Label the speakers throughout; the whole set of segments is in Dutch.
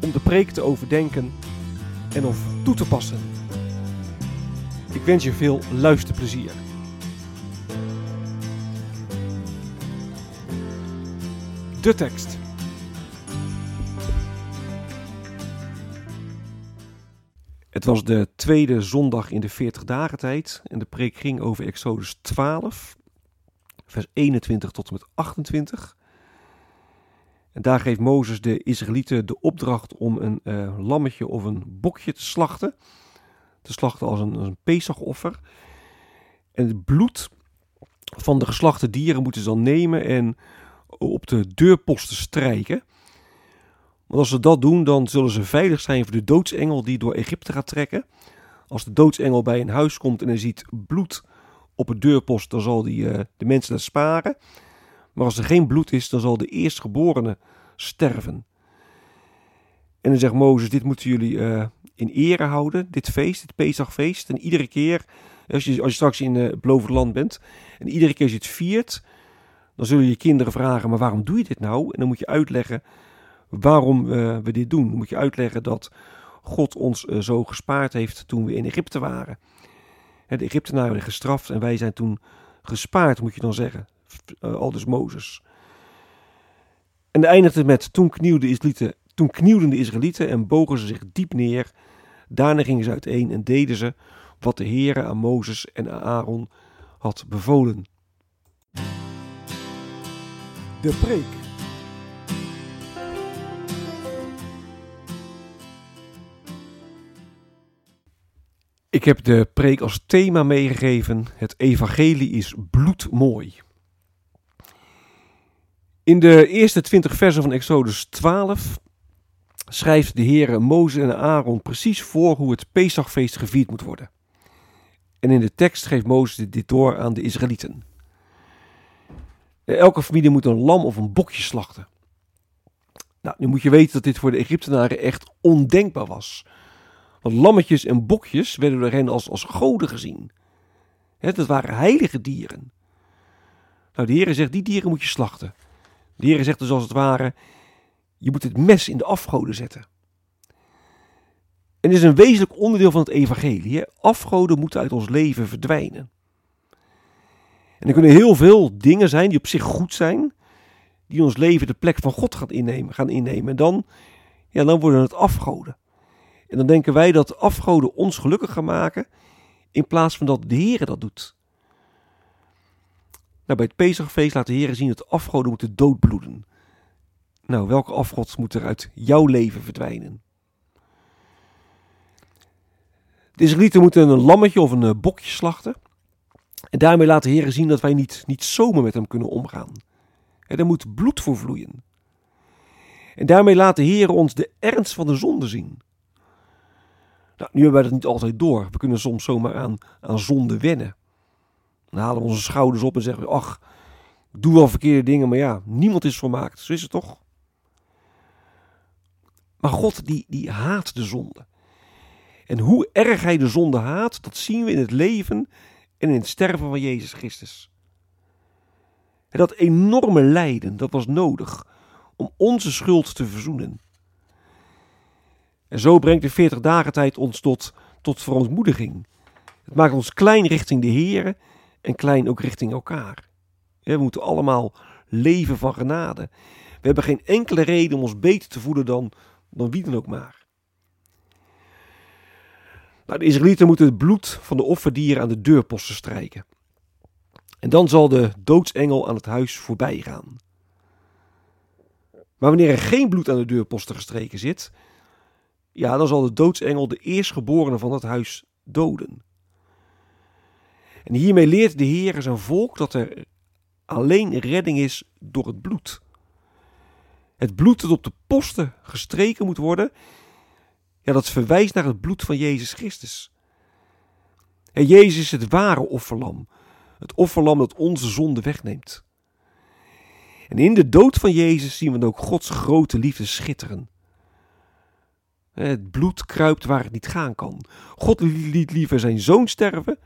Speaker 1: om de preek te overdenken en of toe te passen. Ik wens je veel luisterplezier. De tekst. Het was de tweede zondag in de 40 dagen tijd en de preek ging over Exodus 12, vers 21 tot en met 28. Daar geeft Mozes de Israëlieten de opdracht om een uh, lammetje of een bokje te slachten. Te slachten als een, als. En het bloed van de geslachte dieren moeten ze dan nemen en op de deurposten strijken. Want als ze dat doen, dan zullen ze veilig zijn voor de doodsengel die door Egypte gaat trekken. Als de doodsengel bij een huis komt en hij ziet bloed op het deurpost, dan zal die, uh, de mensen dat sparen. Maar als er geen bloed is, dan zal de eerstgeborene sterven. En dan zegt Mozes, dit moeten jullie uh, in ere houden, dit feest, dit Pesachfeest. En iedere keer, als je, als je straks in het beloofde land bent, en iedere keer als je het viert, dan zullen je kinderen vragen, maar waarom doe je dit nou? En dan moet je uitleggen waarom uh, we dit doen. Dan moet je uitleggen dat God ons uh, zo gespaard heeft toen we in Egypte waren. De Egyptenaren werden gestraft en wij zijn toen gespaard, moet je dan zeggen. Uh, al dus Mozes. En dan eindigt het met, toen knielden, de Israëlieten, toen knielden de Israëlieten en bogen ze zich diep neer. Daarna gingen ze uiteen en deden ze wat de Heere aan Mozes en aan Aaron had bevolen. De preek. Ik heb de preek als thema meegegeven: Het evangelie is bloedmooi. In de eerste twintig versen van Exodus 12 schrijft de Heer Mozes en Aaron precies voor hoe het Pesachfeest gevierd moet worden. En in de tekst geeft Mozes dit door aan de Israëlieten. Elke familie moet een lam of een bokje slachten. Nou, nu moet je weten dat dit voor de Egyptenaren echt ondenkbaar was. Want lammetjes en bokjes werden door hen als, als goden gezien. He, dat waren heilige dieren. Nou, de Heer zegt, die dieren moet je slachten. De Heer zegt dus als het ware, je moet het mes in de afgoden zetten. En dit is een wezenlijk onderdeel van het evangelie. Hè? Afgoden moeten uit ons leven verdwijnen. En er kunnen heel veel dingen zijn die op zich goed zijn, die ons leven de plek van God gaan innemen. Gaan innemen. En dan, ja, dan worden het afgoden. En dan denken wij dat afgoden ons gelukkig gaan maken, in plaats van dat de Heer dat doet. Nou, bij het Pesachfeest laat de Heer zien dat afgoden moeten doodbloeden. Nou, welke afgod moet er uit jouw leven verdwijnen? De Israëlieten moeten een lammetje of een eh, bokje slachten. En daarmee laat de Heer zien dat wij niet, niet zomaar met hem kunnen omgaan. Er moet bloed voor vloeien. En daarmee laat de Heer ons de ernst van de zonde zien. Nou, nu hebben wij dat niet altijd door. We kunnen soms zomaar aan, aan zonde wennen. Dan halen we onze schouders op en zeggen we, ach, ik doe wel verkeerde dingen, maar ja, niemand is volmaakt. Zo is het toch? Maar God, die, die haat de zonde. En hoe erg hij de zonde haat, dat zien we in het leven en in het sterven van Jezus Christus. En dat enorme lijden, dat was nodig om onze schuld te verzoenen. En zo brengt de 40 dagen tijd ons tot, tot verontmoediging. Het maakt ons klein richting de Heer en klein ook richting elkaar. We moeten allemaal leven van genade. We hebben geen enkele reden om ons beter te voelen dan, dan wie dan ook maar. Nou, de Israëlieten moeten het bloed van de offerdieren aan de deurposten strijken. En dan zal de doodsengel aan het huis voorbij gaan. Maar wanneer er geen bloed aan de deurposten gestreken zit, ja, dan zal de doodsengel de eerstgeborene van dat huis doden. En hiermee leert de Heer zijn volk dat er alleen redding is door het bloed. Het bloed dat op de posten gestreken moet worden, ja, dat verwijst naar het bloed van Jezus Christus. En Jezus is het ware offerlam, het offerlam dat onze zonde wegneemt. En in de dood van Jezus zien we ook Gods grote liefde schitteren. Het bloed kruipt waar het niet gaan kan. God liet liever zijn zoon sterven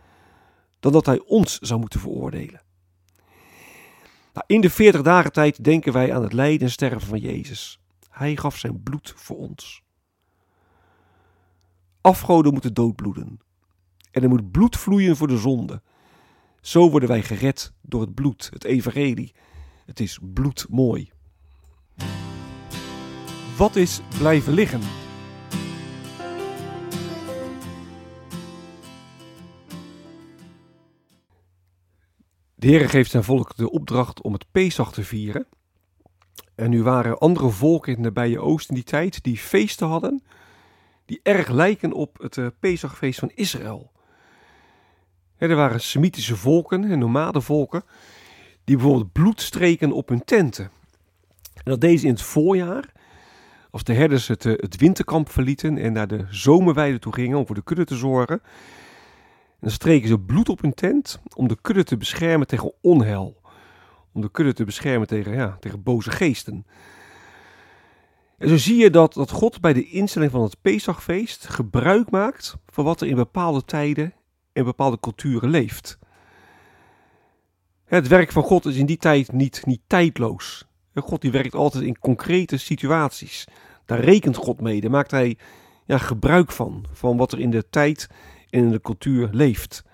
Speaker 1: dan dat hij ons zou moeten veroordelen. Nou, in de 40 dagen tijd denken wij aan het lijden en sterven van Jezus. Hij gaf zijn bloed voor ons. Afgoden moeten doodbloeden. En er moet bloed vloeien voor de zonde. Zo worden wij gered door het bloed, het evangelie. Het is bloedmooi. Wat is blijven liggen? De Heer geeft zijn volk de opdracht om het Pesach te vieren. En nu waren andere volken in het nabije oosten die tijd die feesten hadden, die erg lijken op het uh, Pesachfeest van Israël. er waren Semitische volken en nomadenvolken die bijvoorbeeld bloed streken op hun tenten. En dat deden ze in het voorjaar, als de herders het, uh, het winterkamp verlieten en naar de zomerweide toe gingen om voor de kudde te zorgen dan streken ze bloed op hun tent om de kudde te beschermen tegen onheil. Om de kudde te beschermen tegen, ja, tegen boze geesten. En zo zie je dat, dat God bij de instelling van het Pesachfeest gebruik maakt van wat er in bepaalde tijden en bepaalde culturen leeft. Het werk van God is in die tijd niet, niet tijdloos. God die werkt altijd in concrete situaties. Daar rekent God mee. Daar maakt hij ja, gebruik van. Van wat er in de tijd in de cultuur leeft.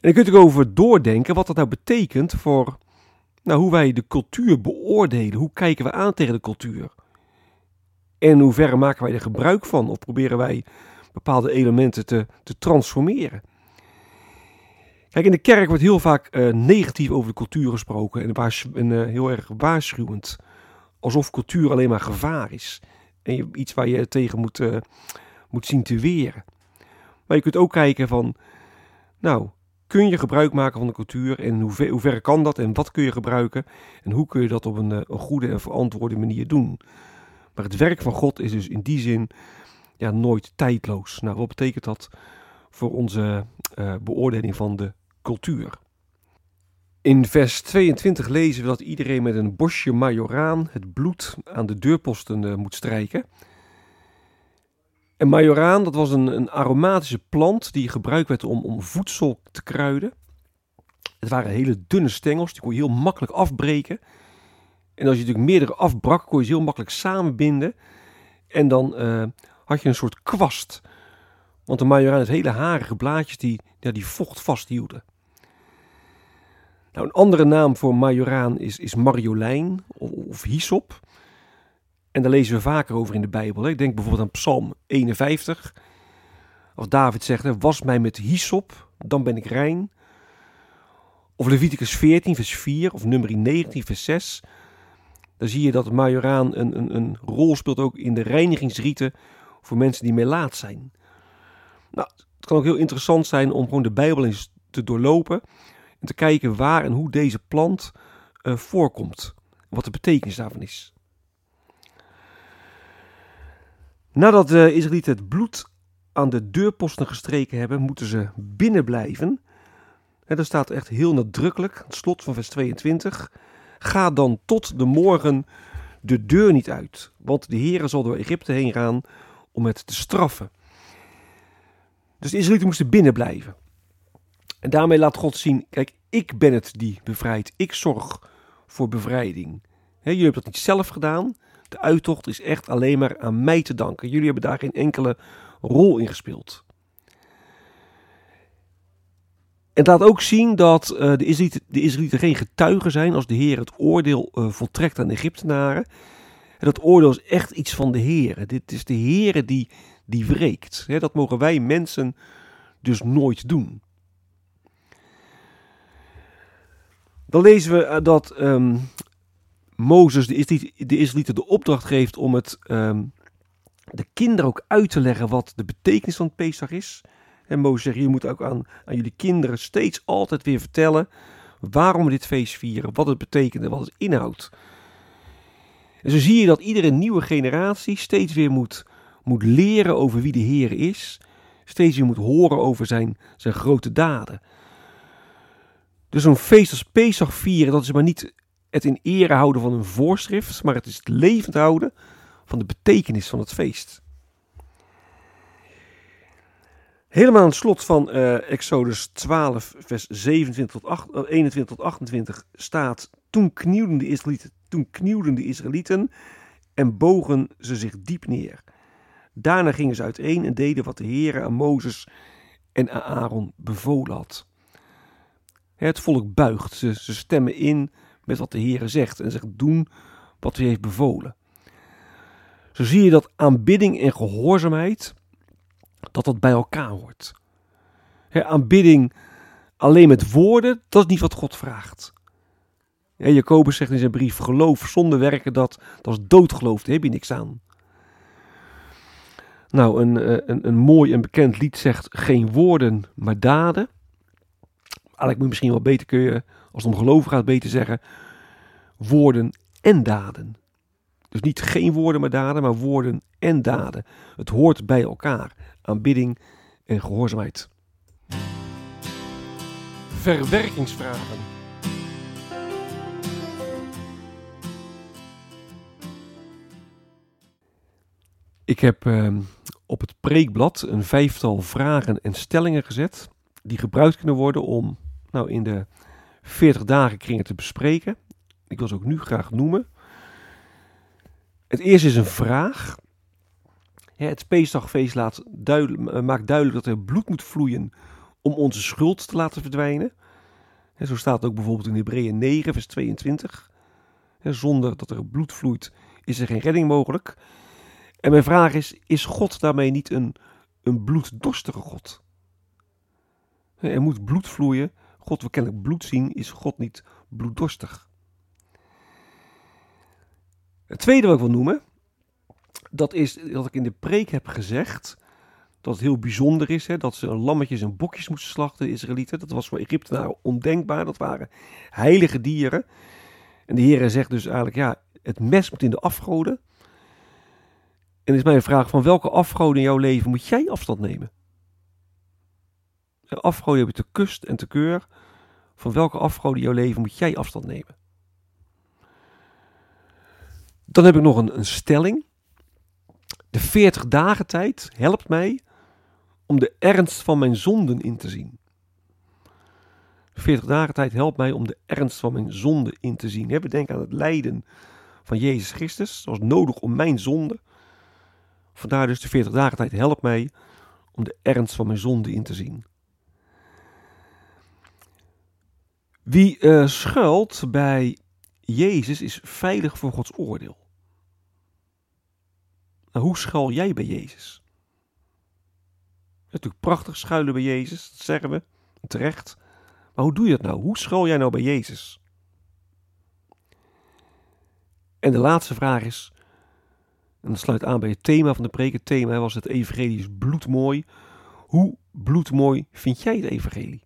Speaker 1: En je kunt erover doordenken wat dat nou betekent voor nou, hoe wij de cultuur beoordelen. Hoe kijken we aan tegen de cultuur? En in hoeverre maken wij er gebruik van of proberen wij bepaalde elementen te, te transformeren? Kijk, in de kerk wordt heel vaak uh, negatief over de cultuur gesproken en, en uh, heel erg waarschuwend. Alsof cultuur alleen maar gevaar is. En iets waar je tegen moet, uh, moet zien te weren. Maar je kunt ook kijken van, nou, kun je gebruik maken van de cultuur en hoe ver, hoe ver kan dat en wat kun je gebruiken en hoe kun je dat op een, eh, goede en verantwoorde manier doen. Maar het werk van God is dus in die zin ja, nooit tijdloos. Nou, wat betekent dat voor onze uh, beoordeling van de cultuur? In vers 22 lezen we dat iedereen met een bosje majoraan het bloed aan de deurposten uh, moet strijken. En majoraan, dat was een, een aromatische plant die gebruikt werd om, om voedsel te kruiden. Het waren hele dunne stengels, die kon je heel makkelijk afbreken. En als je natuurlijk meerdere afbrak, kon je ze heel makkelijk samenbinden. En dan uh, had je een soort kwast. Want de majoraan had hele harige blaadjes die, ja, die vocht vasthielden. Nou, een andere naam voor majoraan is, is of, hyssop. En daar lezen we vaker over in de Bijbel. Ik denk bijvoorbeeld aan Psalm 51. Als David zegt, was mij met hyssop, dan ben ik rein. Of Leviticus 14, vers 4, of nummer 19, vers 6. Dan zie je dat majoraan een, een, een rol speelt ook in de reinigingsrieten voor mensen die melaat zijn. Nou, het kan ook heel interessant zijn om gewoon de Bijbel eens te doorlopen en te kijken waar en hoe deze plant uh, voorkomt. Wat de betekenis daarvan is. Nadat de Israëlieten het bloed aan de deurposten gestreken hebben, moeten ze binnen blijven. En dat staat echt heel nadrukkelijk, het slot van vers 22. Ga dan tot de morgen de deur niet uit, want de Heere zal door Egypte heen gaan om het te straffen. Dus de Israëlieten moesten binnen blijven. En daarmee laat God zien, kijk, ik ben het die bevrijdt. Ik zorg voor bevrijding. He, jullie hebben dat niet zelf gedaan. De uittocht is echt alleen maar aan mij te danken. Jullie hebben daar geen enkele rol in gespeeld. het laat ook zien dat uh, de, Israëlieten, geen getuigen zijn als de Heer het oordeel uh, voltrekt aan de Egyptenaren. En dat oordeel is echt iets van de Heer. Dit is de Heer die, die wreekt. Dat mogen wij mensen dus nooit doen. Dan lezen we eh, dat um, Mozes de, de Israëlieten de opdracht geeft om het um, de kinderen ook uit te leggen wat de betekenis van Pesach is. En Mozes zegt, je moet ook aan, aan jullie kinderen steeds altijd weer vertellen waarom we dit feest vieren, wat het betekent en wat het inhoudt. En zo zie je dat iedere nieuwe generatie steeds weer moet, moet leren over wie de Heer is. Steeds weer moet horen over zijn, zijn grote daden. Dus zo'n feest als Pesach vieren, dat is maar niet het in ere houden van een voorschrift, maar het is het levend houden van de betekenis van het feest. Helemaal aan het slot van uh, Exodus 12, vers 27 tot 8, 21 tot 28 staat: Toen knielden de Israëlieten, toen knielden de Israëlieten en bogen ze zich diep neer. Daarna gingen ze uiteen en deden wat de Heer aan Mozes en aan Aaron bevolen had. Het volk buigt, ze, ze stemmen in met wat de Heer zegt en zegt doen wat hij heeft bevolen. Zo zie je dat aanbidding en gehoorzaamheid, dat dat bij elkaar hoort. aanbidding alleen met woorden, dat is niet wat God vraagt. Jacobus zegt in zijn brief, geloof zonder werken, dat, dat is doodgeloof, daar heb je niks aan. Nou, een, eh, een, een mooi en bekend lied zegt, geen woorden, maar daden. Eigenlijk moet misschien wel beter kun je, als het om geloven gaat, beter zeggen, woorden en daden. Dus niet geen woorden maar daden, maar woorden en daden. Het hoort bij elkaar. Aanbidding en gehoorzaamheid. Verwerkingsvragen. Ik heb uh, op het preekblad een vijftal vragen en stellingen gezet. Die gebruikt kunnen worden om nou, in de 40 dagen kringen te bespreken. Ik wil ze ook nu graag noemen. Het eerste is een vraag. Het Pesachfeest laat duidelijk, eh, maakt duidelijk dat er bloed moet vloeien om onze schuld te laten verdwijnen. Zo staat het ook bijvoorbeeld in Hebreeën 9, vers 22. Zonder dat er bloed vloeit, is er geen redding mogelijk. En mijn vraag is: is God daarmee niet een, een bloeddorstige God? Er moet bloed vloeien. God wil kennelijk bloed zien. Is God niet bloeddorstig? Het tweede wat ik wil noemen, dat is dat ik in de preek heb gezegd dat het heel bijzonder is hè, dat ze lammetjes en bokjes moesten slachten, de Israëlieten. Dat was voor Egyptenaren ondenkbaar, dat waren heilige dieren. En de Heer zegt dus eigenlijk, ja, het mes moet in de afgoden. En is mijn vraag, van welke afgoden in jouw leven moet jij afstand nemen? Afgoden heb je te kust en te keur. Van welke afgoden in jouw leven moet jij afstand nemen? Dan heb ik nog een, een stelling. De 40 dagen tijd helpt mij om de ernst van mijn zonden in te zien. De 40 dagen tijd helpt mij om de ernst van mijn zonden in te zien. We denken aan het lijden van Jezus Christus. Dat was nodig om mijn zonde. Vandaar dus de 40 dagen tijd helpt mij om de ernst van mijn zonde in te zien. Wie uh, schuilt bij Jezus is veilig voor Gods oordeel. Nou, hoe schuil jij bij Jezus? Natuurlijk prachtig schuilen bij Jezus, dat zeggen we, terecht. Maar hoe doe je dat nou? Hoe schuil jij nou bij Jezus? En de laatste vraag is, en dat sluit aan bij het thema van de preek. Het thema was het evangelie is bloedmooi. Hoe bloedmooi vind jij het evangelie?